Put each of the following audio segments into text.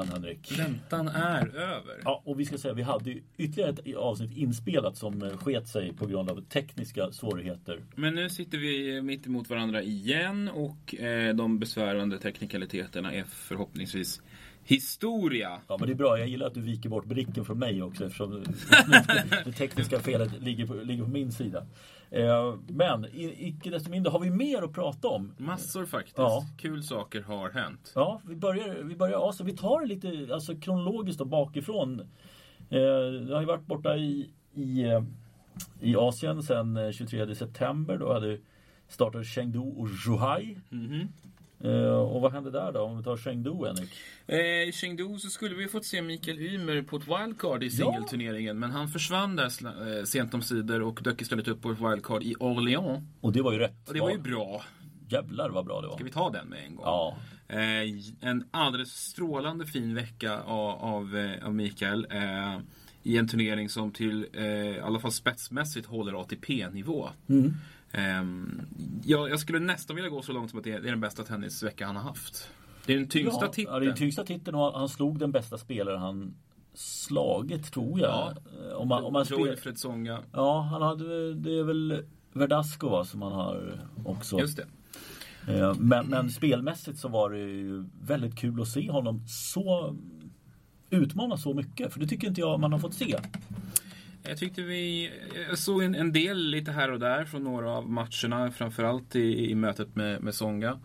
igen Henrik. Väntan är över. Ja, och vi ska säga vi hade ytterligare ett avsnitt inspelat som eh, sket sig på grund av tekniska svårigheter. Men nu sitter vi mitt emot varandra igen och eh, de besvärande teknikaliteterna är förhoppningsvis historia. Ja men det är bra, jag gillar att du viker bort blicken från mig också eftersom det tekniska felet ligger på, ligger på min sida. Eh, men icke desto mindre har vi mer att prata om. Massor faktiskt. Ja. Kul saker har hänt. Ja, vi börjar, vi börjar alltså, vi tar det lite alltså, kronologiskt och bakifrån. Eh, jag har ju varit borta i, i, eh, i Asien sedan 23 september. Då hade startat Chengdu och Zhuhai. Mm -hmm. Uh, och vad hände där då? Om vi tar Chengdu, Henrik? I uh, Chengdu så skulle vi fått se Mikael Ymer på ett wildcard i singelturneringen. Men han försvann där uh, sent om sidor och dök istället upp på ett wildcard i Orléans. Och det var ju rätt. Och det var ju bra. Jävlar vad bra det var. Ska vi ta den med en gång? Ja. Eh, en alldeles strålande fin vecka av, av, Mikael. I en turnering som till, i alla fall spetsmässigt, håller ATP-nivå. Mm. Um, jag, jag, skulle nästan vilja gå så långt som att det är, den bästa tennisvecka han har haft. Det är den tyngsta ja, titeln. Ja, det är den tyngsta titeln och han slog den bästa spelare han slagit tror jag. Ja. Om man, om man spel... Wilfred Songa. Ja, han hade, det är väl Verdasco som han har också. Just det. Ehm, men, men, spelmässigt så var det ju väldigt kul att se honom så utmana så mycket. För det tycker inte jag man har fått se. Jag tyckte vi jag såg en, en, del lite här och där från några av matcherna. Framförallt i, i mötet med, med Songa.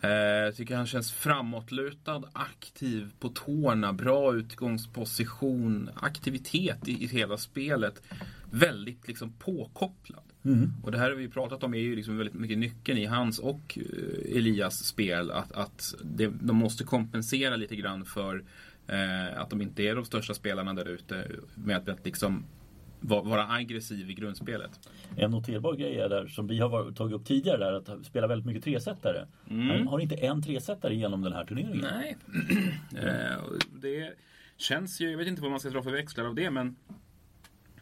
Eh, jag tycker han känns framåtlutad, aktiv på tårna, bra utgångsposition, aktivitet i, i hela spelet. Väldigt liksom påkopplad. Mm. Och det här har vi pratat om är ju liksom väldigt mycket nyckeln i hans och uh, Elias spel. Att, att det, de måste kompensera lite grann för uh, att de inte är de största spelarna där ute. Med att liksom vara aggressiv i grundspelet. En noterbar grej är där som vi har tagit upp tidigare där att spela väldigt mycket tresetare. Mm. Han har inte en tresetare genom den här turneringen. Nej. Eh, det känns ju, jag vet inte vad man ska dra för växlar av det men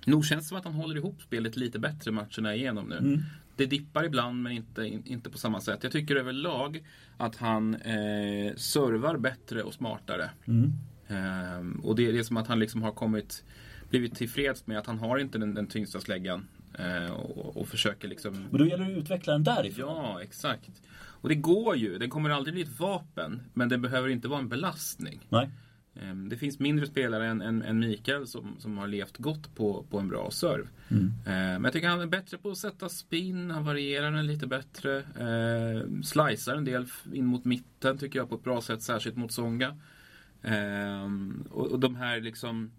nog känns det som att han håller ihop spelet lite bättre matcherna igenom nu. Mm. Det dippar ibland men inte, inte på samma sätt. Jag tycker överlag att han eh, servar bättre och smartare. Mm. Eh, och det, det är som att han liksom har kommit blivit tillfreds med att han har inte den, den tyngsta släggan. Eh, och, och, försöker liksom... Men då gäller det att utveckla den därifrån. Ja, exakt. Och det går ju. Den kommer aldrig bli ett vapen. Men det behöver inte vara en belastning. Nej. Eh, det finns mindre spelare än, än, än Mikael som, som har levt gott på, på en bra serve. Mm. Eh, men jag tycker han är bättre på att sätta spin. Han varierar den lite bättre. Eh, slicear en del in mot mitten tycker jag på ett bra sätt. Särskilt mot Songa. Eh, och, och de här liksom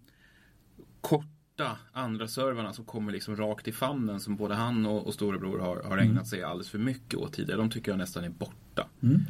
korta andra servarna som kommer liksom rakt i famnen som både han och, och storebror har, har ägnat mm. sig alldeles för mycket åt tidigare. De tycker jag nästan är borta. Mm.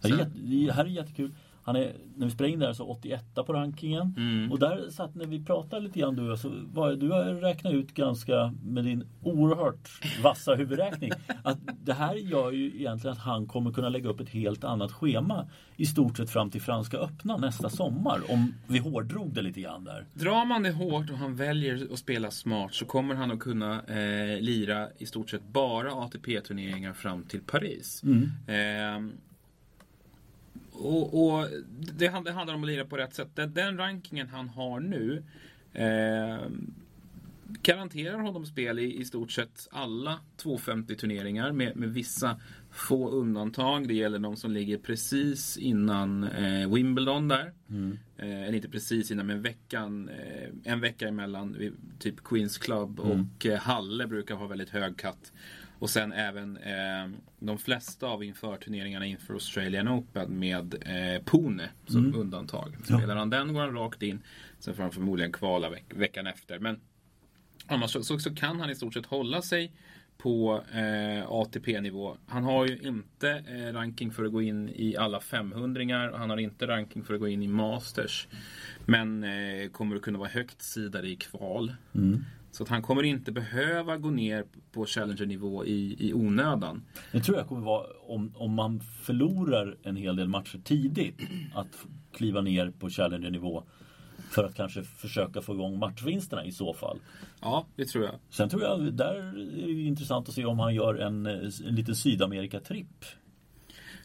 Det, det här är jättekul. Han är, när vi in där så 81 på rankingen. Mm. Och där satt när vi pratade lite grann du, så var, du har räknat ut ganska med din oerhört vassa huvudräkning att det här gör ju egentligen att han kommer kunna lägga upp ett helt annat schema i stort sett fram till Franska öppna nästa sommar. Om vi hårdrog det lite grann där. Drar man det hårt och han väljer att spela smart så kommer han att kunna eh, lira i stort sett bara ATP-turneringar fram till Paris. Mm. Eh, och, och det, det, handlar om att lira på rätt sätt. Den, den rankingen han har nu eh, garanterar honom spel i, i stort sett alla 250 turneringar med, med vissa få undantag. Det gäller de som ligger precis innan eh, Wimbledon där. Mm. Eh, eller inte precis innan men veckan, eh, en vecka emellan typ Queens Club mm. och eh, Halle brukar ha väldigt hög katt. Och sen även eh, de flesta av införturneringarna inför Australian Open med eh, Pune som mm. undantag. Spelar ja. han den går han rakt in. Sen får han förmodligen kvala veck veckan efter. Men annars så, så, så, kan han i stort sett hålla sig på eh, ATP-nivå. Han har ju inte eh, ranking för att gå in i alla 500 Han har inte ranking för att gå in i Masters. Men eh, kommer att kunna vara högt sidade i kval. Mm. Så att han kommer inte behöva gå ner på Challenger-nivå i, i onödan. Det tror jag kommer vara om, om man förlorar en hel del matcher tidigt. Att kliva ner på Challenger-nivå. För att kanske försöka få igång matchvinsterna i så fall. Ja, det tror jag. Sen tror jag, där är det intressant att se om han gör en, en liten Sydamerika-tripp.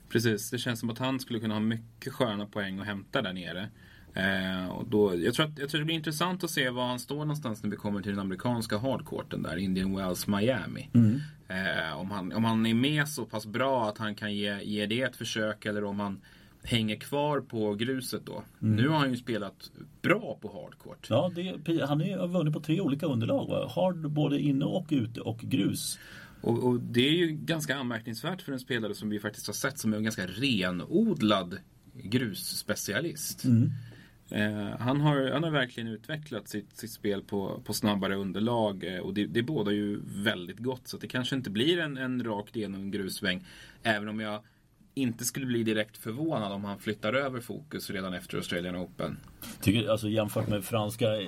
Precis, det känns som att han skulle kunna ha mycket sköna poäng att hämta där nere. Eh, och då, jag, tror att, jag tror det blir intressant att se var han står någonstans när vi kommer till den amerikanska hardcourten där, Indian Wells Miami. Mm. Eh, om, han, om han är med så pass bra att han kan ge, ge det ett försök eller om han hänger kvar på gruset då. Mm. Nu har han ju spelat bra på hardcourt. Ja, det, han har vunnit på tre olika underlag. Va? Hard både inne och ute och grus. Och, och, det är ju ganska anmärkningsvärt för en spelare som vi faktiskt har sett som en ganska renodlad grusspecialist. Mm. Eh, han, har, han har verkligen utvecklat sitt, sitt spel på, på snabbare underlag eh, och det, det bådar ju väldigt gott. Så det kanske inte blir en, en rakt igenom grusväng. Även om jag inte skulle bli direkt förvånad om han flyttar över fokus redan efter Australian Open. Tycker, alltså jämfört med franska eh,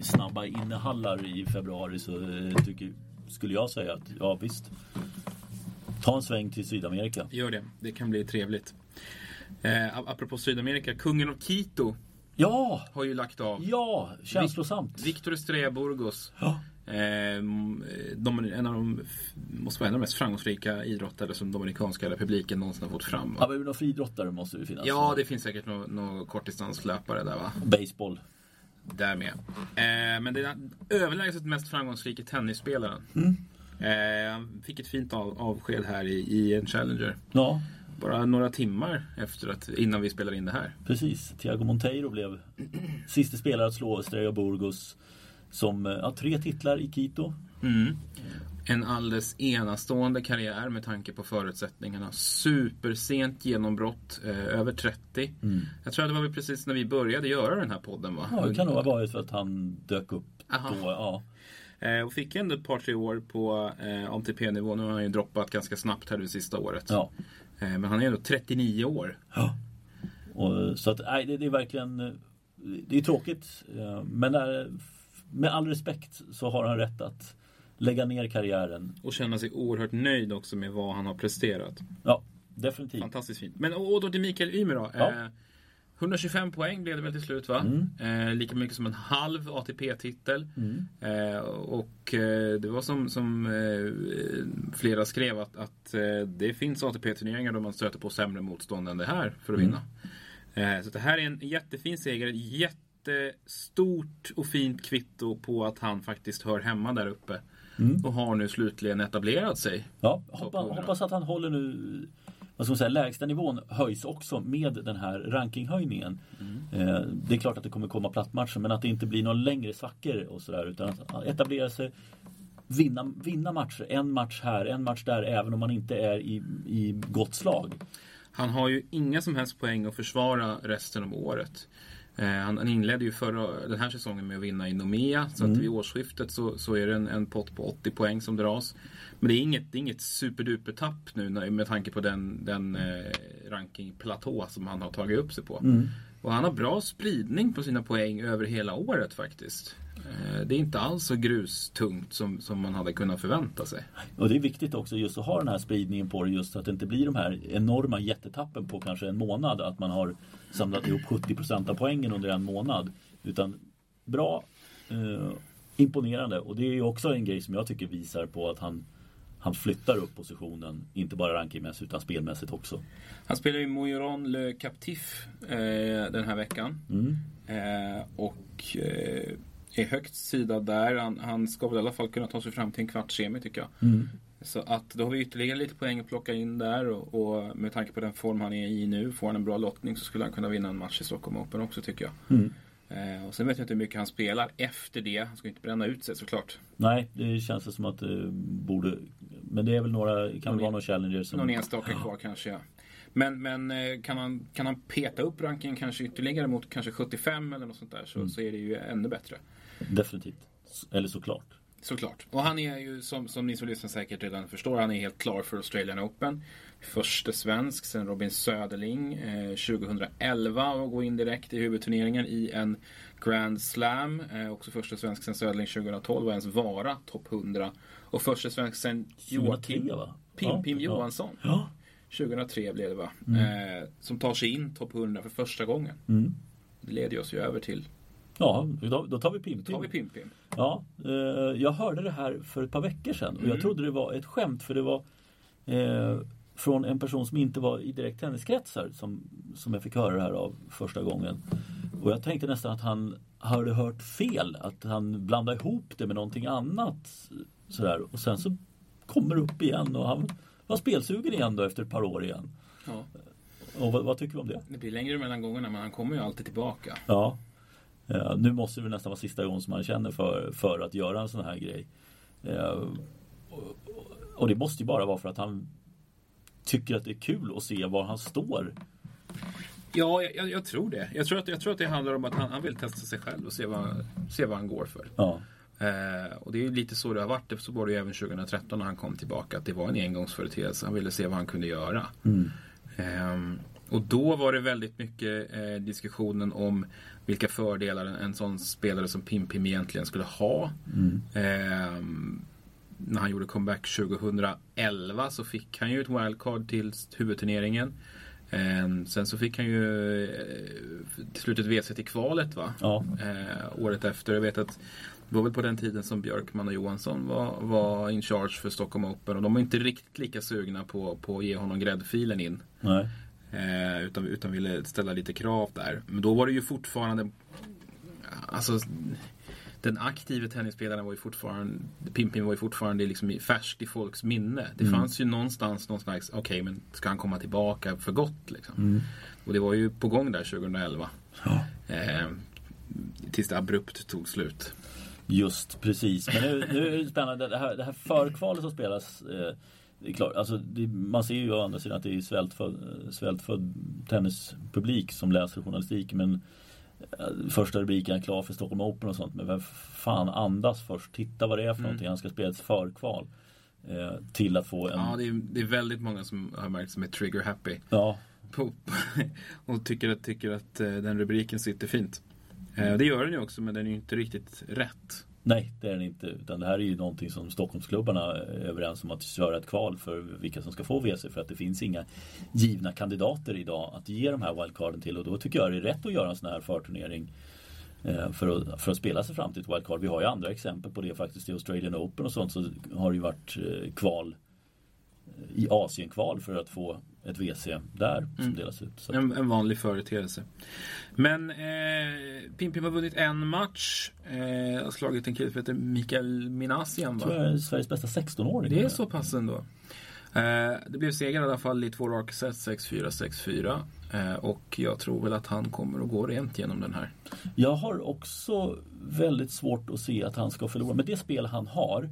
snabba innehallar i februari så eh, tycker, skulle jag säga att ja visst. Ta en sväng till Sydamerika. Gör det, det kan bli trevligt. Eh, apropå Sydamerika, kungen av Quito Ja! har ju lagt av. Ja! Känslosamt. Victor Estrella Burgos. Ja. Eh, de, en av de måste vara en av de mest framgångsrika idrottare som Dominikanska republiken någonsin har fått fram. Ja, men några friidrottare måste det finnas. Ja, det finns säkert några nå kortdistanslöpare där va? Baseball. Där med. Eh, men det är den överlägset mest framgångsrika tennisspelaren. Mm. Eh, fick ett fint av, avsked här i, i en Challenger. Ja, Bara några timmar efter att, innan vi spelade in det här. precis. Thiago Monteiro blev sista spelare att slå Estrella Burgos. Som eh, har tre titlar i Quito. Mm. En alldeles enastående karriär med tanke på förutsättningarna. Supersent genombrott, eh, över 30. Jag tror att det var väl precis när vi började göra den här podden va? Ja, det kan nog ha varit för att han dök upp Aha. då. Ja. Eh, och fick ändå ett par tre år på eh, ATP-nivå. Nu har han ju droppat ganska snabbt här det sista året. ja. Eh, men han är ändå 39 år. Ja. Och, så att, nej, det, det är verkligen eh, Det är tråkigt eh, Men där, med all respekt så har han rätt att lägga ner karriären. Och känna sig oerhört nöjd också med vad han har presterat. Ja, definitivt. Fantastiskt fint. Men då till Mikael Ymer då. Ja. Eh, 125 poäng blev det väl till slut va? Eh, lika mycket som en halv ATP-titel. Eh, och eh, det var som, som eh, flera skrev att, att eh, det finns ATP-turneringar då man stöter på sämre motstånd än det här för att vinna. Eh, så det här är en jättefin seger. Jättestort och fint kvitto på att han faktiskt hör hemma där uppe. Och har nu slutligen etablerat sig. Ja, 100. hoppas att han håller nu vad ska man säga, lägsta nivån höjs också med den här rankinghöjningen. Eh, det är klart att det kommer komma plattmatcher men att det inte blir några längre svackor och sådär utan att etablera sig Vinna, vinna matcher, en match här, en match där även om man inte är i, i gott slag. Han har ju inga som helst poäng att försvara resten av året. Eh, han, han inledde ju förra, den här säsongen med att vinna i Nomea. Så att vid årsskiftet så, så är det en, en pott på 80 poäng som dras. Men det är inget, det är inget superduper tapp nu med tanke på den, den eh, rankingplatå som han har tagit upp sig på. Och han har bra spridning på sina poäng över hela året faktiskt. Eh, det är inte alls så grustungt som, som man hade kunnat förvänta sig. Och det är viktigt också just att ha den här spridningen på det just så att det inte blir de här enorma jättetappen på kanske en månad. Att man har samlat ihop 70% av poängen under en månad. Utan bra, eh, imponerande och det är ju också en grej som jag tycker visar på att han han flyttar upp positionen, inte bara rankingmässigt utan spelmässigt också. Han spelar ju Moiron Le Captif eh, den här veckan. Eh, och eh, är högt sidad där. Han, han ska väl i alla fall kunna ta sig fram till en kvartssemi tycker jag. Så att då har vi ytterligare lite poäng att plocka in där och, och med tanke på den form han är i nu, får han en bra lottning så skulle han kunna vinna en match i Stockholm Open också tycker jag. Eh, och sen vet jag inte hur mycket han spelar efter det. Han ska inte bränna ut sig såklart. Nej, det känns det som att det borde Men det är väl några, kan väl vara några challenger som Någon enstaka kvar kanske ja. Men, men eh, kan, han, kan han peta upp rankingen kanske ytterligare mot kanske 75 eller något sånt där så, så är det ju ännu bättre. Definitivt. Eller såklart. Såklart. Och han är ju som, som ni som lyssnar säkert redan förstår, han är helt klar för Australian Open. Förste svensk sen Robin Söderling eh, 2011 och gå in direkt i huvudturneringen i en Grand Slam. Eh, också första svensk sen Söderling 2012 och ens vara topp 100. Och första svensk sen 2003 Joakim? Pim, Pim. Johansson. Ja. 2003 blev det va? Mm. Eh, som tar sig in topp 100 för första gången. Det leder oss ju över till Ja, då, då tar vi Pim tar vi Pim Pim. Ja, eh, jag hörde det här för ett par veckor sedan och Mm. jag trodde det var ett skämt för det var eh, från en person som inte var i direkt tenniskretsar som, som jag fick höra det här av första gången. Och jag tänkte nästan att han hade hört fel, att han blandade ihop det med någonting annat. Sådär. Och sen så kommer det upp igen och han var spelsugen igen då efter ett par år igen. Ja. Och vad, vad, tycker du om det? Det blir längre mellan gångerna men han kommer ju alltid tillbaka. Ja. Ja nu måste det nästan vara sista gången som han känner för, för att göra en sån här grej. Ja, och, och det måste ju bara vara för att han tycker att det är kul att se var han står. Ja, jag, jag, tror det. Jag tror, att, jag tror att det handlar om att han, han vill testa sig själv och se vad, se vad han går för. Ja. Eh, och det är lite så det har varit. Så var det även 2013 när han kom tillbaka. Att det var en engångsföreteelse. Han ville se vad han kunde göra. Mm. Eh, och då var det väldigt mycket eh, diskussionen om vilka fördelar en, en sån spelare som Pim Pim egentligen skulle ha. Mm. Ehm, när han gjorde comeback 2011 så fick han ju ett wildcard till huvudturneringen. Ehm, sen så fick han ju eh, till slut ett WC till kvalet va? Ja. Eh, året efter. Jag vet att det var väl på den tiden som Björkman och Johansson var, var in charge för Stockholm Open och de var inte riktigt lika sugna på, på att ge honom gräddfilen in. Nej. Eh, utan, utan ville ställa lite krav där. Men då var det ju fortfarande Alltså den aktive tennisspelaren var ju fortfarande Pimpin var ju fortfarande liksom färskt i folks minne. Det mm. fanns ju någonstans någon slags, okej okay, men ska han komma tillbaka för gott liksom? Mm. Och det var ju på gång där 2011. Ja. Eh, tills det abrupt tog slut. Just precis. Men nu, nu är det spännande. Det här, det här förkvalet som spelas eh, det är klart, alltså det, man ser ju å andra sidan att det är svältfödd, svältfödd tennispublik som läser journalistik. Men eh, första rubriken är klar för Stockholm Open och sånt. Men vem fan andas först? Titta vad det är för mm. någonting. Han ska spela ett förkval. Eh, till att få en... Ja, det är, det är väldigt många som har märkt som är trigger happy. Ja. Och tycker att, tycker att eh, den rubriken sitter fint. Eh, det gör den ju också men den är ju inte riktigt rätt. Nej, det är den inte. Utan det här är ju någonting som Stockholmsklubbarna är överens om att köra ett kval för vilka som ska få WC. För att det finns inga givna kandidater idag att ge de här wildcarden till. Och då tycker jag det är rätt att göra en sån här förturnering eh, för att, för att spela sig fram till ett wildcard. Vi har ju andra exempel på det faktiskt. I Australian Open och sånt så har det ju varit eh, kval eh, i Asienkval för att få ett WC där som mm. delas ut. En, en, vanlig företeelse. Men eh, Pimpim har vunnit en match. Eh, har slagit en kille som heter Mikael Minasian. Jag tror jag är Sveriges bästa 16-åring. Det är så pass ändå. Eh, det blev seger i alla fall i två raka set, 6-4, 6-4. Eh, och jag tror väl att han kommer att gå rent genom den här. Jag har också väldigt svårt att se att han ska förlora. Med det spel han har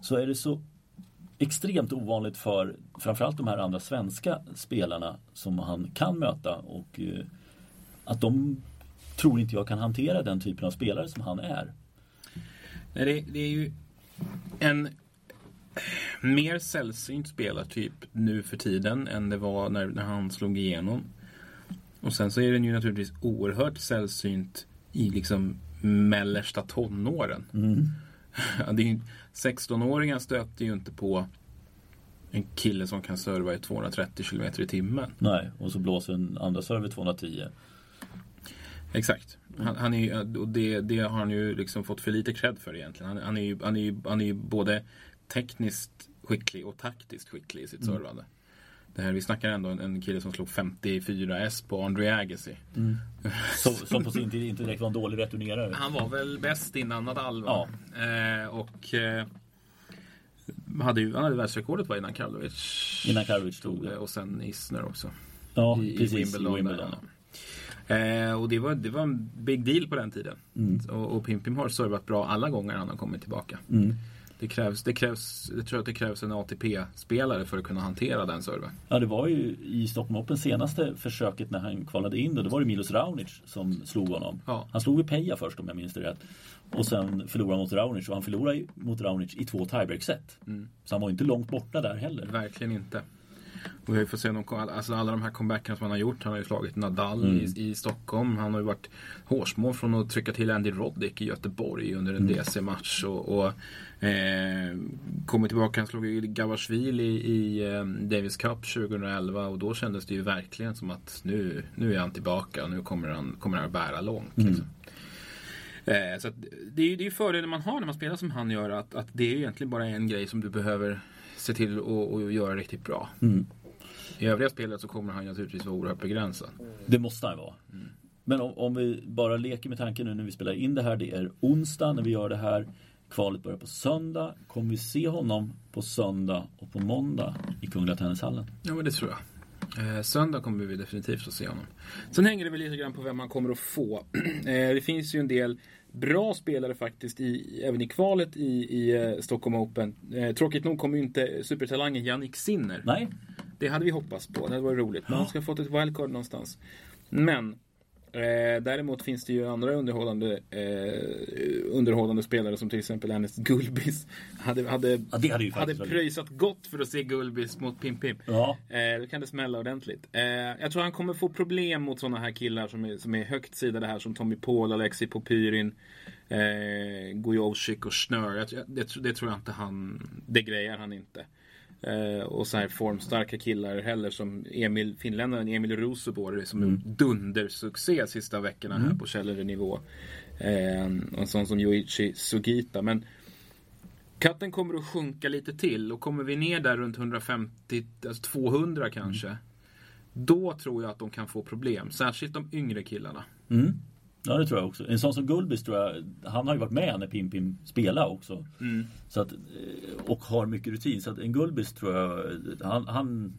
så är det så extremt ovanligt för framförallt de här andra svenska spelarna som han kan möta och eh, att de tror inte jag kan hantera den typen av spelare som han är. Nej, det, det är ju en mer sällsynt spelartyp nu för tiden än det var när, när han slog igenom. Och sen så är den ju naturligtvis oerhört sällsynt i liksom mellersta tonåren. Mm. det är 16-åringar stöter ju inte på en kille som kan serva i 230 km i timmen. Nej, och så blåser en andra server 210. Exakt. Han, han är, och det, det, har han ju liksom fått för lite cred för egentligen. Han, han, är, ju, han, är, ju, han är ju både tekniskt skicklig och taktiskt skicklig i sitt mm. servande. Det här, vi snackar ändå en, en kille som slog 54 S på Andre Agassi. Mm. Som, som på sin tid inte direkt var en dålig returnerare. Han var väl bäst innan Nadal ja. eh, Och eh, hade ju, han hade världsrekordet var innan Karlovic. Innan Karlovic tog det. Och sen Isner också. Ja, I, precis. I Wimbledon. Wimbledon. Eh, och det var, det var en big deal på den tiden. Mm. Och, och Pim Pim har servat bra alla gånger han har kommit tillbaka. Mm. Det krävs, det krävs, jag tror att det krävs en ATP-spelare för att kunna hantera den servern. Ja, det var ju i Stockholm Open senaste försöket när han kvalade in då. Då var det Milos Raonic som slog honom. Ja. Han slog ju Peja först om jag minns det rätt. Och sen förlorade mot Raonic och han förlorade mot Raonic i två tiebreak-set. Mm. Så han var inte långt borta där heller. Verkligen inte. Och vi får se alltså alla de här comebackerna som han har gjort. Han har ju slagit Nadal mm. i, i, Stockholm. Han har ju varit hårsmål från att trycka till Andy Roddick i Göteborg under en mm. DC-match. Och, och eh, kommer tillbaka, han slog ju Gavashvili i, i um, Davis Cup 2011 och då kändes det ju verkligen som att nu, nu är han tillbaka. Nu kommer han, kommer han att bära långt. Mm. Liksom. Eh, så det är ju fördelen man har när man spelar som han gör. Att, att det är egentligen bara en grej som du behöver se till att, göra riktigt bra. Mm. I övriga spelet så kommer han naturligtvis vara oerhört begränsad. Det måste han vara. Mm. Men om, om, vi bara leker med tanken nu när vi spelar in det här. Det är onsdag när vi gör det här. Kvalet börjar på söndag. Kommer vi se honom på söndag och på måndag i Kungliga Tennishallen? Ja men det tror jag. Eh, söndag kommer vi definitivt att se honom. Sen hänger det väl lite grann på vem man kommer att få. Eh, det finns ju en del bra spelare faktiskt i, även i kvalet i, i uh, Stockholm Open. Eh, tråkigt nog kommer ju inte supertalangen Jannik Sinner. Nej. Det hade vi hoppats på. Det hade varit roligt. Men han ska ha fått ett wildcard någonstans. Men Eh, däremot finns det ju andra underhållande, eh, underhållande spelare som till exempel Ernest Gulbis. Hade, hade, ja, hade, hade pröjsat gott för att se Gulbis mot Pim Pim. Ja. Eh, då kan det smälla ordentligt. Eh, jag tror han kommer få problem mot sådana här killar som är, som är högt sidade här som Tommy Paul, Alexi Popyrin, eh, Gojovcik och Schnör. Jag, det, det, tror jag inte han, det grejer han inte. Eh, och så här formstarka killar heller som Emil, finländaren Emil Rosenborg som mm. dundersuccé sista veckorna mm. här på Källerenivå. Eh, och en sån som Yoichi Sugita. Men katten kommer att sjunka lite till och kommer vi ner där runt 150, alltså 200 kanske. Mm. Då tror jag att de kan få problem. Särskilt de yngre killarna. Mm. Ja det tror jag också. En sån som Gulbis tror jag, han har ju varit med när Pim Pim spelade också. Mm. Så att, eh, och har mycket rutin. Så att en Gulbis tror jag, han, han,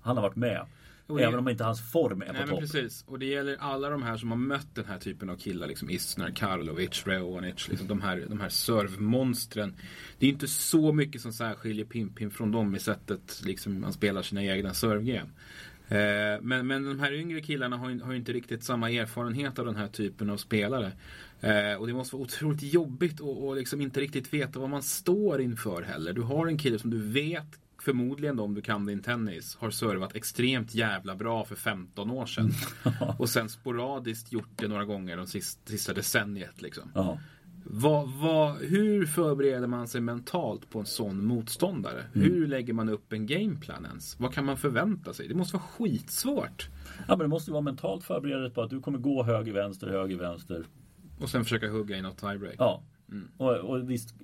han har varit med. Det... Även om inte hans form är Nej, på topp. Precis. Och det gäller alla de här som har mött den här typen av killar. Liksom Isner, Karlovic, Reonic. Liksom de här, de här servmonstren. Det är inte så mycket som särskiljer Pim Pim från dem i sättet liksom man spelar sina egna servegame. Eh, men, men de här yngre killarna har, har inte riktigt samma erfarenhet av den här typen av spelare. Eh, och det måste vara otroligt jobbigt att liksom inte riktigt veta vad man står inför heller. Du har en kille som du vet förmodligen om du kan din tennis, har servat extremt jävla bra för 15 år sedan. och sen sporadiskt gjort det några gånger de sista, sista decenniet. Liksom. Vad, vad, hur förbereder man sig mentalt på en sån motståndare? Mm. Hur lägger man upp en gameplan ens? Vad kan man förvänta sig? Det måste vara skitsvårt. Ja men det måste vara mentalt förberett på att du kommer gå höger, vänster, höger, vänster. Och sen försöka hugga i något tiebreak. Ja. Mm. Och, och visst,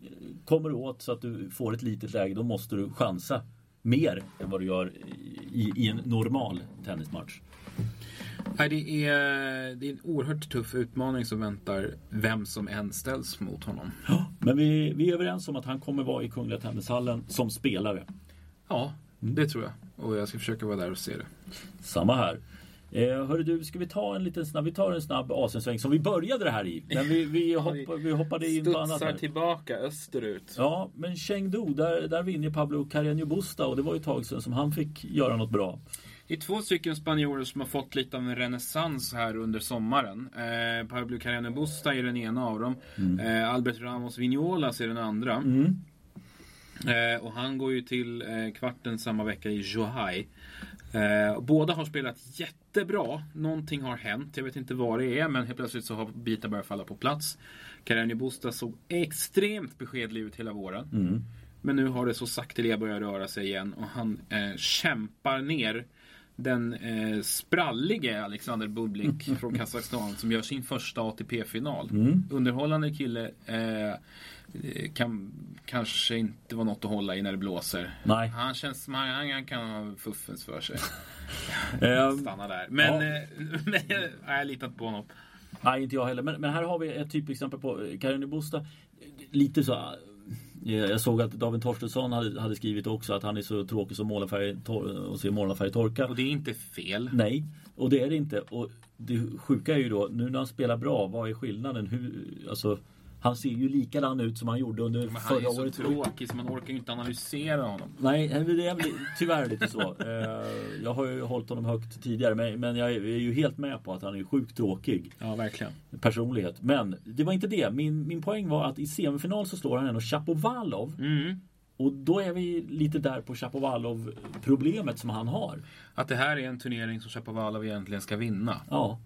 kommer du åt så att du får ett litet läge då måste du chansa mer än vad du gör i, i en normal tennismatch. Nej, det, är, det är en oerhört tuff utmaning som väntar vem som än ställs mot honom. Ja, men vi, vi är överens om att han kommer vara i Kungliga Tennishallen som spelare. Ja, mm. det tror jag. Och jag ska försöka vara där och se det. Samma här. Eh, hörru du, ska vi ta en liten snabb, vi tar en snabb Asiensväng som vi började det här i. Men vi, vi, hopp, vi hoppade in på annat. Här. tillbaka österut. Ja, men Chengdu, där, där vinner Pablo Carreño Busta och det var ju ett tag sedan som han fick göra något bra. Det är två stycken spanjorer som har fått lite av en renässans här under sommaren. Eh, Pablo Carreño Busta är den ena av dem. Mm. Eh, Albert Ramos Vignolas är den andra. Mm. Eh, och han går ju till eh, kvarten samma vecka i Zhuhai. Eh, båda har spelat jättebra. Någonting har hänt. Jag vet inte vad det är men helt plötsligt så har bitar börjat falla på plats. Carreño Busta såg extremt beskedlig ut hela våren. Mm. Men nu har det så sakteliga börjat röra sig igen och han eh, kämpar ner den eh, sprallige Alexander Bublik från Kazakstan som gör sin första ATP-final. Mm. Underhållande kille. Eh, kan kanske inte vara något att hålla i när det blåser. Nej. Han känns som han, han kan ha fuffens för sig. Ehm, Stanna där. Men, ja. Eh, men jag har litat på honom. Nej, inte jag heller. Men, men här har vi ett typexempel på Karin Busta. Lite så Eh, jag såg att David Torstensson hade, hade, skrivit också att han är så tråkig som målarfärg och ser målarfärg torka. Och det är inte fel. Nej, och det är det inte. Och det sjuka är ju då, nu när han spelar bra, vad är skillnaden? Hur, alltså, han ser ju likadan ut som han gjorde under men förra året. Han är så tråkig så man orkar ju inte analysera honom. Nej, det är tyvärr lite så. Eh, jag har ju hållit honom högt tidigare men jag är ju helt med på att han är sjukt tråkig. Ja, verkligen. Personlighet. Men det var inte det. Min, min poäng var att i semifinal så slår han ändå Chapovalov. Mm. Och då är vi lite där på Chapovalov problemet som han har. Att det här är en turnering som Chapovalov egentligen ska vinna. Ja.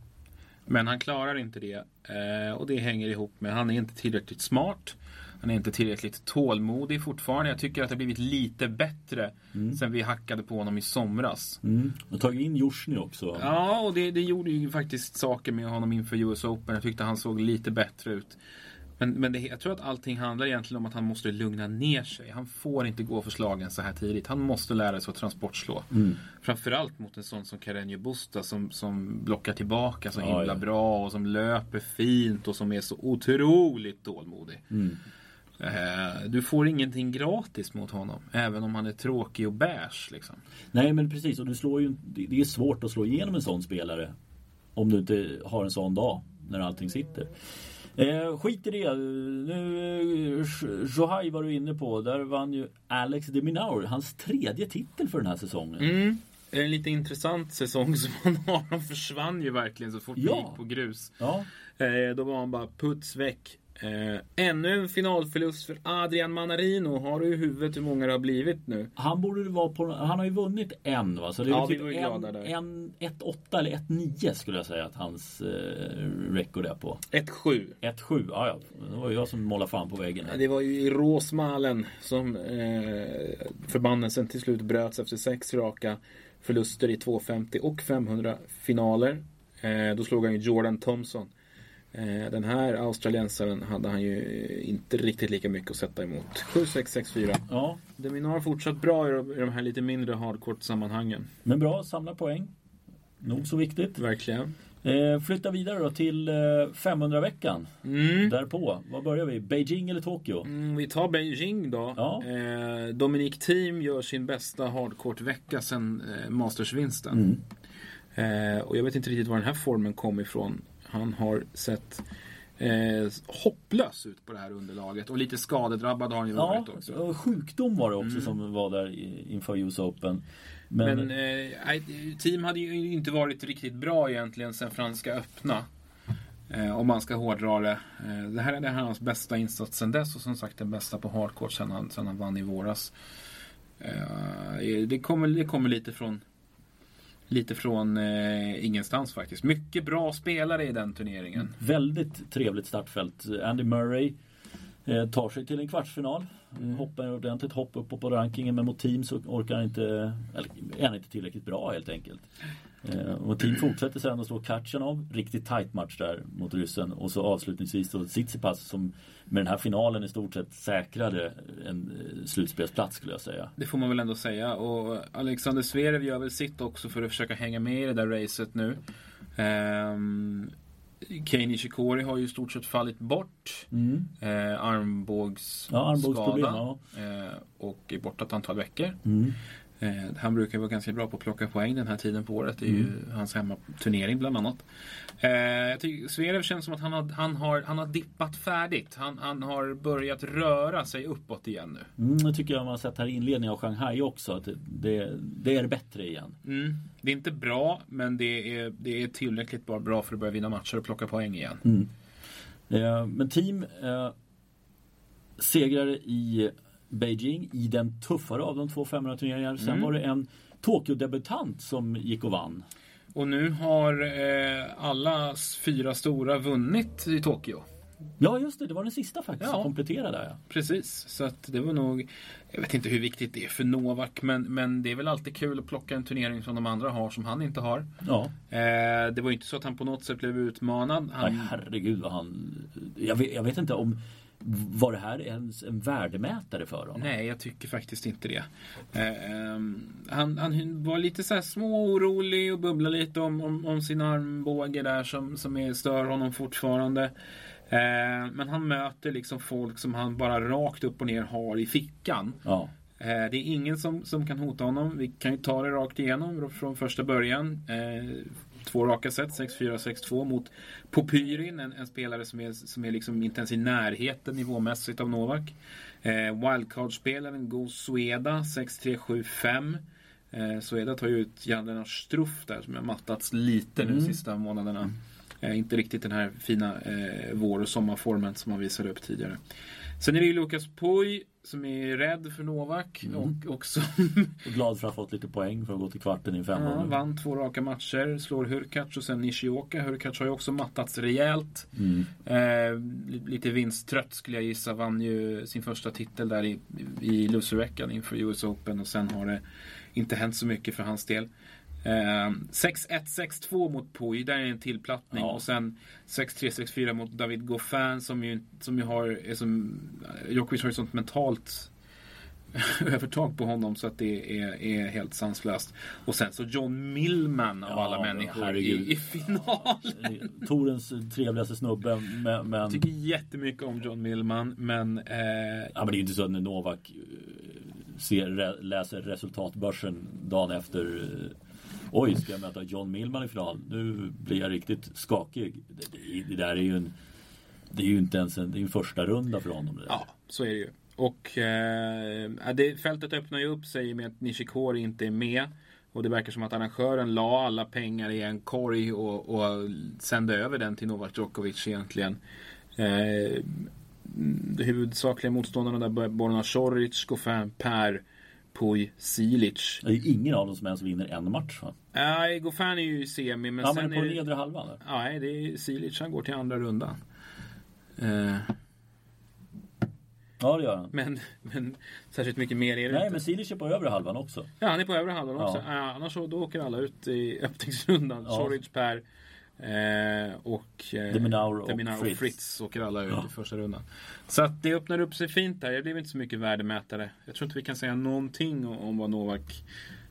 Men han klarar inte det. Eh, och det hänger ihop med att han är inte tillräckligt smart. Han är inte tillräckligt tålmodig fortfarande. Jag tycker att det har blivit lite bättre mm. sen vi hackade på honom i somras. Mm. Och tagit in Jusjny också. Ja, och det, det gjorde ju faktiskt saker med honom inför US Open. Jag tyckte han såg lite bättre ut. Men, men det, jag tror att allting handlar egentligen om att han måste lugna ner sig. Han får inte gå för slagen så här tidigt. Han måste lära sig att transportslå. Mm. Framförallt mot en sån som Carreño Busta som, som blockar tillbaka så Ja, himla ja. bra och som löper fint och som är så otroligt tålmodig. Mm. Eh, du får ingenting gratis mot honom. Även om han är tråkig och beige. Liksom. Nej men precis och du slår ju, det är svårt att slå igenom en sån spelare. Om du inte har en sån dag när allting sitter. Eh, skit i det. Nu, eh, Johai var du inne på. Där vann ju Alex de Minaur hans tredje titel för den här säsongen. Mm. En lite intressant säsong som han har. Han försvann ju verkligen så fort Ja. gick på grus. Ja, Eh, då var han bara puts väck. Eh, ännu en finalförlust för Adrian Manarino. Har du i huvudet hur många det har blivit nu? han borde vara på, han har ju vunnit en va? Så det är Ja, vi typ glada en, en, 1-8 eller 1-9 skulle jag säga att hans eh, record är på. 1-7. 1-7, ja ja. Det var ju jag som målade fan på väggen. Det var ju i Råsmalen som eh, förbannelsen till slut bröts efter sex raka förluster i 250 och 500 finaler. Eh, då slog han ju Jordan Thompson. Eh, den här australiensaren hade han ju inte riktigt lika mycket att sätta emot. 7-6-6-4. Ja, Deminar har fortsatt bra i de- här lite mindre hardcourt-sammanhangen. men bra, samla poäng. Nog så viktigt. Verkligen. Eh, flytta vidare då till eh, 500-veckan. Mm. Därpå, vad börjar vi? Beijing eller Tokyo? Mm, vi tar Beijing då. Ja. Eh, Dominic Thiem gör sin bästa hardcourt-vecka sen eh, Masters-vinsten. Mm. Eh, och jag vet inte riktigt var den här formen kom ifrån. Han har sett eh, hopplös ut på det här underlaget. Och lite skadedrabbad har han ju Ja, varit också. och sjukdom var det också Mm. som var där inför US Open. Men, Men eh, team hade ju inte varit riktigt bra egentligen sen Franska öppna. Eh, om man ska hårdra det. Eh, det här är det här hans bästa insats sen dess och som sagt den bästa på hardcourt sen han, sen han vann i våras. Eh, det, kommer, det kommer lite från Lite från eh, ingenstans faktiskt. Mycket bra spelare i den turneringen. Mm. väldigt trevligt startfält. Andy Murray eh, tar sig till en kvartsfinal. Mm. Hoppar ordentligt hopp upp på rankingen men mot team så orkar han inte, eller är han inte tillräckligt bra helt enkelt. Eh, och team fortsätter sedan att slå Katjanov. Riktigt tight match där mot ryssen. Och så avslutningsvis då Tsitsipas som med den här finalen i stort sett säkrade en eh, slutspelsplats skulle jag säga. Det får man väl ändå säga. Och Alexander Zverev gör väl sitt också för att försöka hänga med i det där racet nu. Um, Kei Nishikori har ju i stort sett fallit bort. Mm. Eh, armbågsskada. Ja, armbågsproblem, ja. eh, och är borta ett antal veckor. Mm. Eh, han brukar vara ganska bra på att plocka poäng den här tiden på året. Det är ju Mm. hans hemmaturnering bland annat. Eh, jag tycker Zverev känns som att han har, han har, han har dippat färdigt. Han, han har börjat röra sig uppåt igen nu. Mm, det tycker jag man har sett här i inledningen av Shanghai också. Att det, det, är bättre igen. Mm. Det är inte bra, men det är, det är tillräckligt bra, för att börja vinna matcher och plocka poäng igen. Mm. Eh, men team eh, segrade i Beijing i den tuffare av de två 500 turneringarna. Sen Mm. var det en Tokyo-debutant som gick och vann. Och nu har eh, alla fyra stora vunnit i Tokyo. Ja just det, det var den sista faktiskt Ja. som kompletterade där. Ja. Precis, så att det var nog Jag vet inte hur viktigt det är för Novak men, men det är väl alltid kul att plocka en turnering som de andra har som han inte har. Ja. Eh, det var ju inte så att han på något sätt blev utmanad. Han, Nej herregud vad han... Jag vet, jag vet inte om... Var det här ens en värdemätare för honom? Nej, jag tycker faktiskt inte det. Eh, ehm, han, han var lite så här små orolig och bubblade lite om, om, om sin armbåge där som, som är, stör honom fortfarande. Eh, men han möter liksom folk som han bara rakt upp och ner har i fickan. Ja. Eh, det är ingen som, som kan hota honom. Vi kan ju ta det rakt igenom från första början. Två raka set, 6-4, 6-2 mot Popyrin, en, en spelare som är, som är liksom inte ens i närheten nivåmässigt av Novak. Eh, Wildcard-spelaren Go Sueda, 6-3, 7-5. Eh, Sueda tar ju ut Jan Struff där som har mattats lite nu Mm. sista månaderna. Eh, inte riktigt den här fina eh, vår och sommarformen som han visade upp tidigare. Sen är det ju Lukas Puy som är rädd för Novak Mm. och också Och glad för att ha fått lite poäng för att gå till kvarten i fem ja, vann två raka matcher. Slår Hurkacz och sen Nishioka. Hurkacz har ju också mattats rejält. Mm. Eh, li- lite vinsttrött skulle jag gissa. Vann ju sin första titel där i, i loserveckan inför US Open och sen har det inte hänt så mycket för hans del. Eh, 6-1, 6-2 mot Puy, där är en tillplattning. Ja. Och sen 6-3, 6-4 mot David Goffin som ju, som ju har, som, Djokovic har ju sånt mentalt övertag på honom så att det är, är helt sanslöst. Och sen så John Millman av Ja, alla människor herregud. i, i finalen. Eh, Torens trevligaste snubbe. Men, men, Jag tycker jättemycket om John Millman men eh, ja, men det är ju inte så att Novak eh, ser, läser resultatbörsen dagen efter. Oj, ska jag möta John Millman i final? Nu blir jag riktigt skakig. Det, det, det där är ju en... Det är ju inte ens en, det är en första runda för honom. Det där. Ja, så är det ju. Och eh, det, fältet öppnar ju upp sig med att Nishikori inte är med. Och det verkar som att arrangören la alla pengar i en korg och, och sände över den till Novak Djokovic egentligen. Eh, mm, de huvudsakliga motståndarna där Borna Soric, Goffin, Per, Puj, Silic. Det är ingen av dem som ens vinner en match. Va? Nej, Goffin är ju i semi men Ja, sen men på är det... nedre halvan. Där. Nej, det är Silic. Han går till andra rundan. Eh, Ja, det gör han. men, men särskilt mycket mer är det Nej, inte. men Silic är på övre halvan också. Ja, han är på övre halvan också. Ja. Ja. annars så, då åker alla ut i öppningsrundan. Ja. Soric, Per eh, och eh, Deminaur och Deminaur Fritz. Fritz åker alla ut Ja. i första rundan. Så att det öppnar upp sig fint där. Det blev inte så mycket värdemätare. Jag tror inte vi kan säga någonting om, vad Novak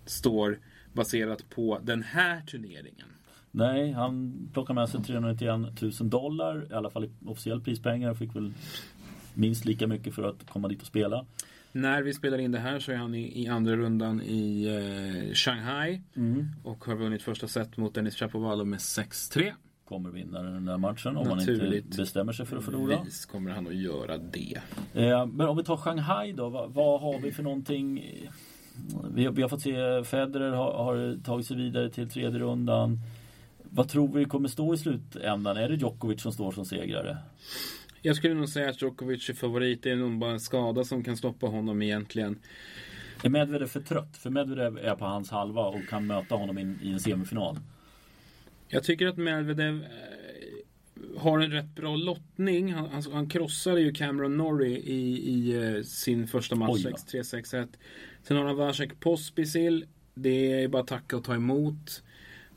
står baserat på den här turneringen. Nej, han plockade med sig 391 000 dollar, i alla fall i officiell prispengar. Fick väl minst lika mycket för att komma dit och spela. När vi spelar in det här så är han i, i andra rundan i eh, Shanghai och har vunnit första set mot Dennis Chapovalov med 6-3. Kommer vinna den där matchen om man Naturligt. inte bestämmer sig för att förlora. Vis kommer han att göra det. Eh, men om vi tar Shanghai då, vad, vad har vi för någonting? Vi, har- vi har fått se Federer har, har tagit sig vidare till tredje rundan. Vad tror vi kommer stå i slutändan? Är det Djokovic som står som segrare? Jag skulle nog säga att Djokovic är favorit. Det är nog bara en skada som kan stoppa honom egentligen. Är Medvedev för trött? För Medvedev är på hans halva och kan möta honom i, i en semifinal. Jag tycker att Medvedev eh, har en rätt bra lottning. Han, han, han krossade ju Cameron Norrie i, i eh, sin första match, Oj då. 6-3, 6-1. Sen har han Vasek Pospisil. Det är bara att tacka och ta emot.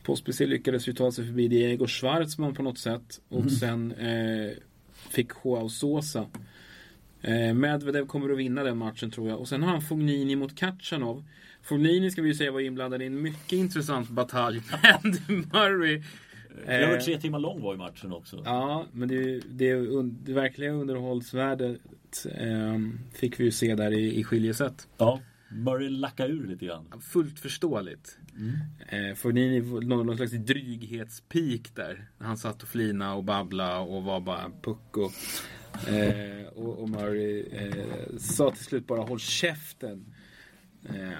Pospisil lyckades ju ta sig förbi Diego Schwartzman på något sätt. Och Mm. sen eh, fick Joao Sosa. Eh, Medvedev kommer att vinna den matchen tror jag. Och sen har han Fognini mot Kachanov. Fognini ska vi ju säga var inblandad i en mycket intressant batalj med Andy Murray. Över Eh, tre timmar lång var ju matchen också. Ja, men det, det, det verkliga underhållsvärdet eh, fick vi ju se där i, i skiljeset. Ja, Murray lackade ur lite grann. Fullt förståeligt. Eh, Fognini någon, någon slags dryghetspik där. Han satt och flina och babbla och var bara pucko. Eh, och, och Murray eh, sa till slut bara håll käften. Eh,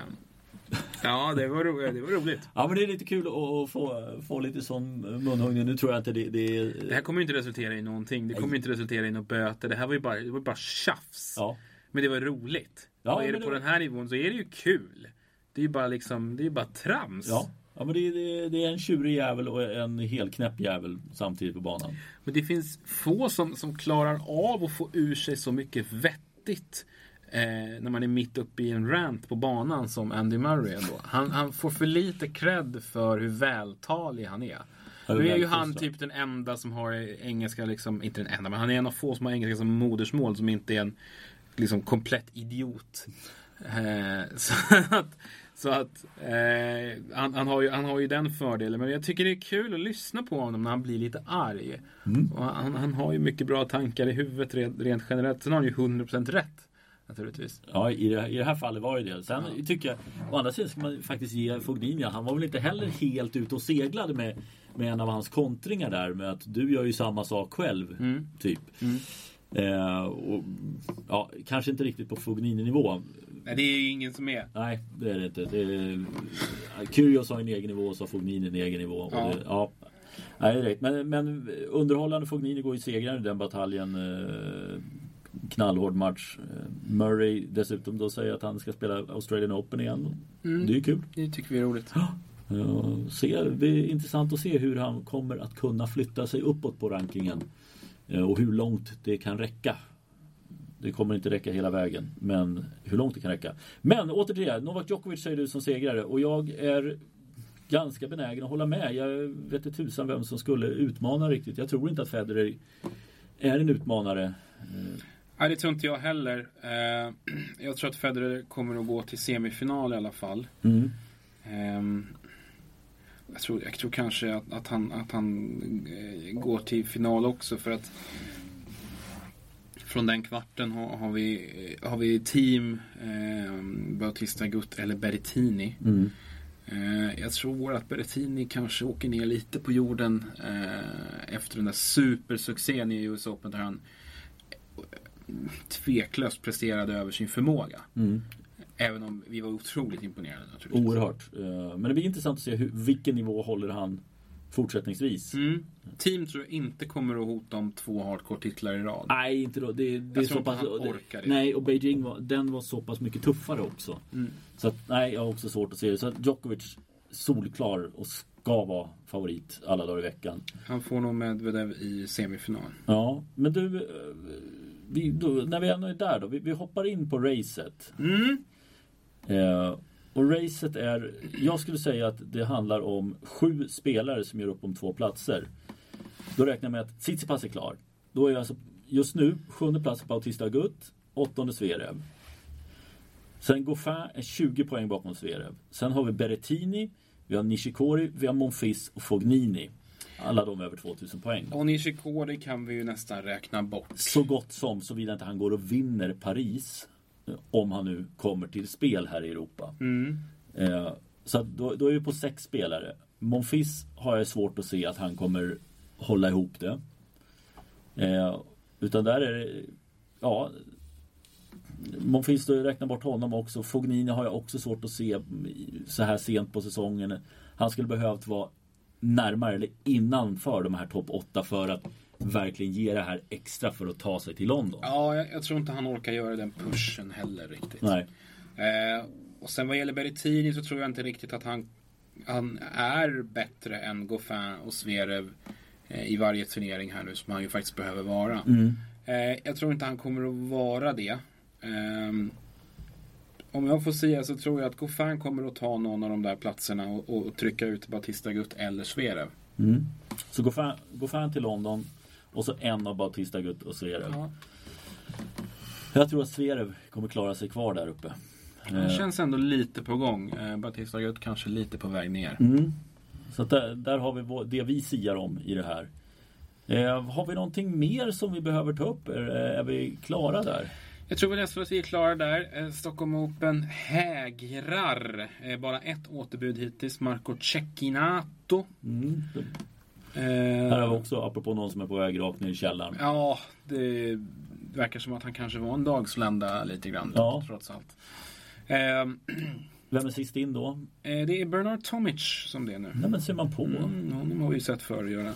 ja, det var, ro, det var roligt. Ja men det är lite kul att, att få, få lite sån munhuggning. Nu tror jag inte det, det är... Det här kommer ju inte resultera i någonting. Det kommer ju inte resultera i några böter. Det här var ju bara, det var bara tjafs. Ja. Men det var roligt. Ja, och är det på det- den här nivån så är det ju kul. Det är ju bara liksom, det är bara trams. Ja, ja men det, det, det är en tjurig jävel och en helknäpp jävel samtidigt på banan. Men det finns få som, som klarar av att få ur sig så mycket vettigt eh, när man är mitt uppe i en rant på banan som Andy Murray ändå. Han, han får för lite cred för hur vältalig han är. Ja, Nu är ju han typ den enda som har engelska, liksom, inte den enda, men han är en av få som har engelska som modersmål som inte är en liksom, komplett idiot. Eh, så att, så att eh, han, han, har ju, han har ju den fördelen. Men jag tycker det är kul att lyssna på honom när han blir lite arg. Och han, han har ju mycket bra tankar i huvudet rent, rent generellt. Sen har han ju 100% rätt. Naturligtvis. Ja, i det, i det här fallet var det det. Sen tycker jag, å andra sidan ska man faktiskt ge Fognini, han var väl inte heller helt ute och seglade med, med en av hans kontringar där med att du gör ju samma sak själv. Mm. Typ. Eh, och, ja, kanske inte riktigt på Fognini-nivå. Nej, det är ju ingen som är. Nej, det är det inte. Det är, Kyrgios har en egen nivå och så har Fognini en egen nivå. Ja. Det, ja. Nej, det är rätt. Men, men underhållande Fognini går ju segrare i den bataljen. Eh, knallhård match. Eh, Murray dessutom då säger att han ska spela Australian Open igen. Mm. Det är ju kul. Det tycker vi är roligt. Eh, se, det är intressant att se hur han kommer att kunna flytta sig uppåt på rankingen. Eh, och hur långt det kan räcka. Det kommer inte räcka hela vägen, men hur långt det kan räcka. Men åter till det, Novak Djokovic säger du som segrare och jag är ganska benägen att hålla med. Jag vet inte tusan vem som skulle utmana riktigt. Jag tror inte att Federer är en utmanare. Nej, det tror inte jag heller. Eh, jag tror att Federer kommer att gå till semifinal i alla fall. Mm. Jag, tror, jag tror kanske att, att han, att han eh, går till final också för att från den kvarten har, har vi, har vi team eh, Bautista Gutt eller Berrettini. Mm. Eh, jag tror att Berrettini kanske åker ner lite på jorden eh, efter den där supersuccén i US Open där han tveklöst presterade över sin förmåga. Mm. Även om vi var otroligt imponerade naturligtvis. Oerhört. Eh, Men det blir intressant att se hur, vilken nivå håller han fortsättningsvis. Mm. Team tror jag inte kommer att hota om två hardcore-titlar i rad. Nej, inte då. Det, det är tror så inte pass, han orkar det. Nej, och Beijing var, den var så pass mycket tuffare också. Mm. Så att, nej, jag har också svårt att se det. Så att Djokovic solklar och ska vara favorit alla dagar i veckan. Han får nog Medvedev i semifinal. Ja, men du, eh, vi, då, när vi ändå är där då. Vi, vi hoppar in på racet. Mm. Eh, och racet är, jag skulle säga att det handlar om sju spelare som gör upp om två platser. Då räknar jag med att Tsitsipas är klar. Då är jag alltså just nu sjunde plats Bautista Agut, åttonde Zverev. Sen Goffin är 20 poäng bakom Zverev. Sen har vi Berrettini, vi har Nishikori, vi har Monfils och Fognini. Alla de över 2000 poäng. Och Nishikori kan vi ju nästan räkna bort. Så gott som, såvida inte han går och vinner Paris. Om han nu kommer till spel här i Europa. Mm. Eh, så då, då är vi på sex spelare. Monfils har jag svårt att se att han kommer hålla ihop det. Eh, utan där är det, ja. Monfils, då räknar bort honom också. Fognini har jag också svårt att se så här sent på säsongen. Han skulle behövt vara närmare eller innanför de här topp 8 för att verkligen ge det här extra för att ta sig till London. Ja, jag, jag tror inte han orkar göra den pushen heller riktigt. Nej. Eh, och sen vad gäller Berrettini så tror jag inte riktigt att han, han är bättre än Goffin och Zverev eh, i varje turnering här nu som han ju faktiskt behöver vara. Mm. Eh, jag tror inte han kommer att vara det. Ehm, om jag får säga så tror jag att Goffin kommer att ta någon av de där platserna och, och trycka ut Batista Gutt eller Zverev. Mm. Så gå fan till London och så en av Bautista Gutt och Zverev. Ja. Jag tror att Zverev kommer klara sig kvar där uppe. Han Eh, känns ändå lite på gång. Eh, Batista Gutt kanske lite på väg ner. Mm. Så där, där har vi det vi siar om i det här. Eh, har vi någonting mer som vi behöver ta upp? Är, är vi klara där? Jag tror väl nästan att vi är klara där. Eh, Stockholm Open hägrar. Eh, bara ett återbud hittills. Marco Cecchinato. Mm. Eh, Här har vi också, apropå någon som är på väg rakt ner i källaren. Ja, det verkar som att han kanske var en dagslända lite grann. Ja. Trots allt. Eh, Vem är sist in då? eh, det är Bernard Tomic som det är nu. Nej men ser man på. Mm, honom har vi sett förr göra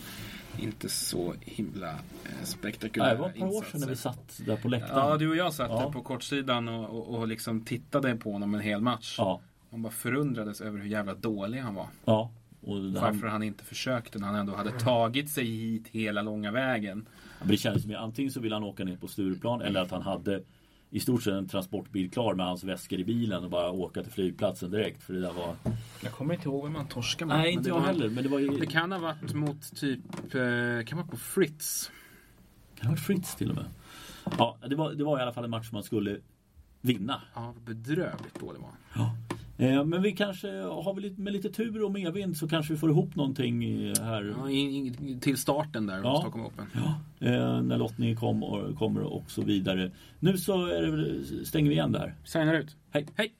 inte så himla eh, spektakulära Nej, det var ett par år sedan när vi insatser. satt där på läktaren. Ja, du och jag satt Ja. där på kortsidan och, och, och liksom tittade på honom en hel match. Ja, Man bara förundrades över hur jävla dålig han var. ja. Varför han, han inte försökte när han ändå hade tagit sig hit hela långa vägen. men det kändes som att antingen så ville han åka ner på Stureplan eller att han hade i stort sett en transportbil klar med hans väskor i bilen och bara åka till flygplatsen direkt. För det där var... Jag kommer inte ihåg vem han torskade mot. Nej, inte det jag var- heller. Men det var ju... Det kan ha varit mot typ, eh, kan vara på Fritz. Kan det ha varit Fritz till och med? Ja, det var, det var i alla fall en match som man skulle vinna. Ja, bedrövligt dålig var. Ja. Eh, men vi kanske, har vi lite, med lite tur och medvind så kanske vi får ihop någonting här. Ja, in, in, till starten där Ja. Stockholm Open. Ja, eh, när lottningen kom och, kommer och så vidare. Nu så är det, stänger vi igen där. Signar ut. Hej! Hej!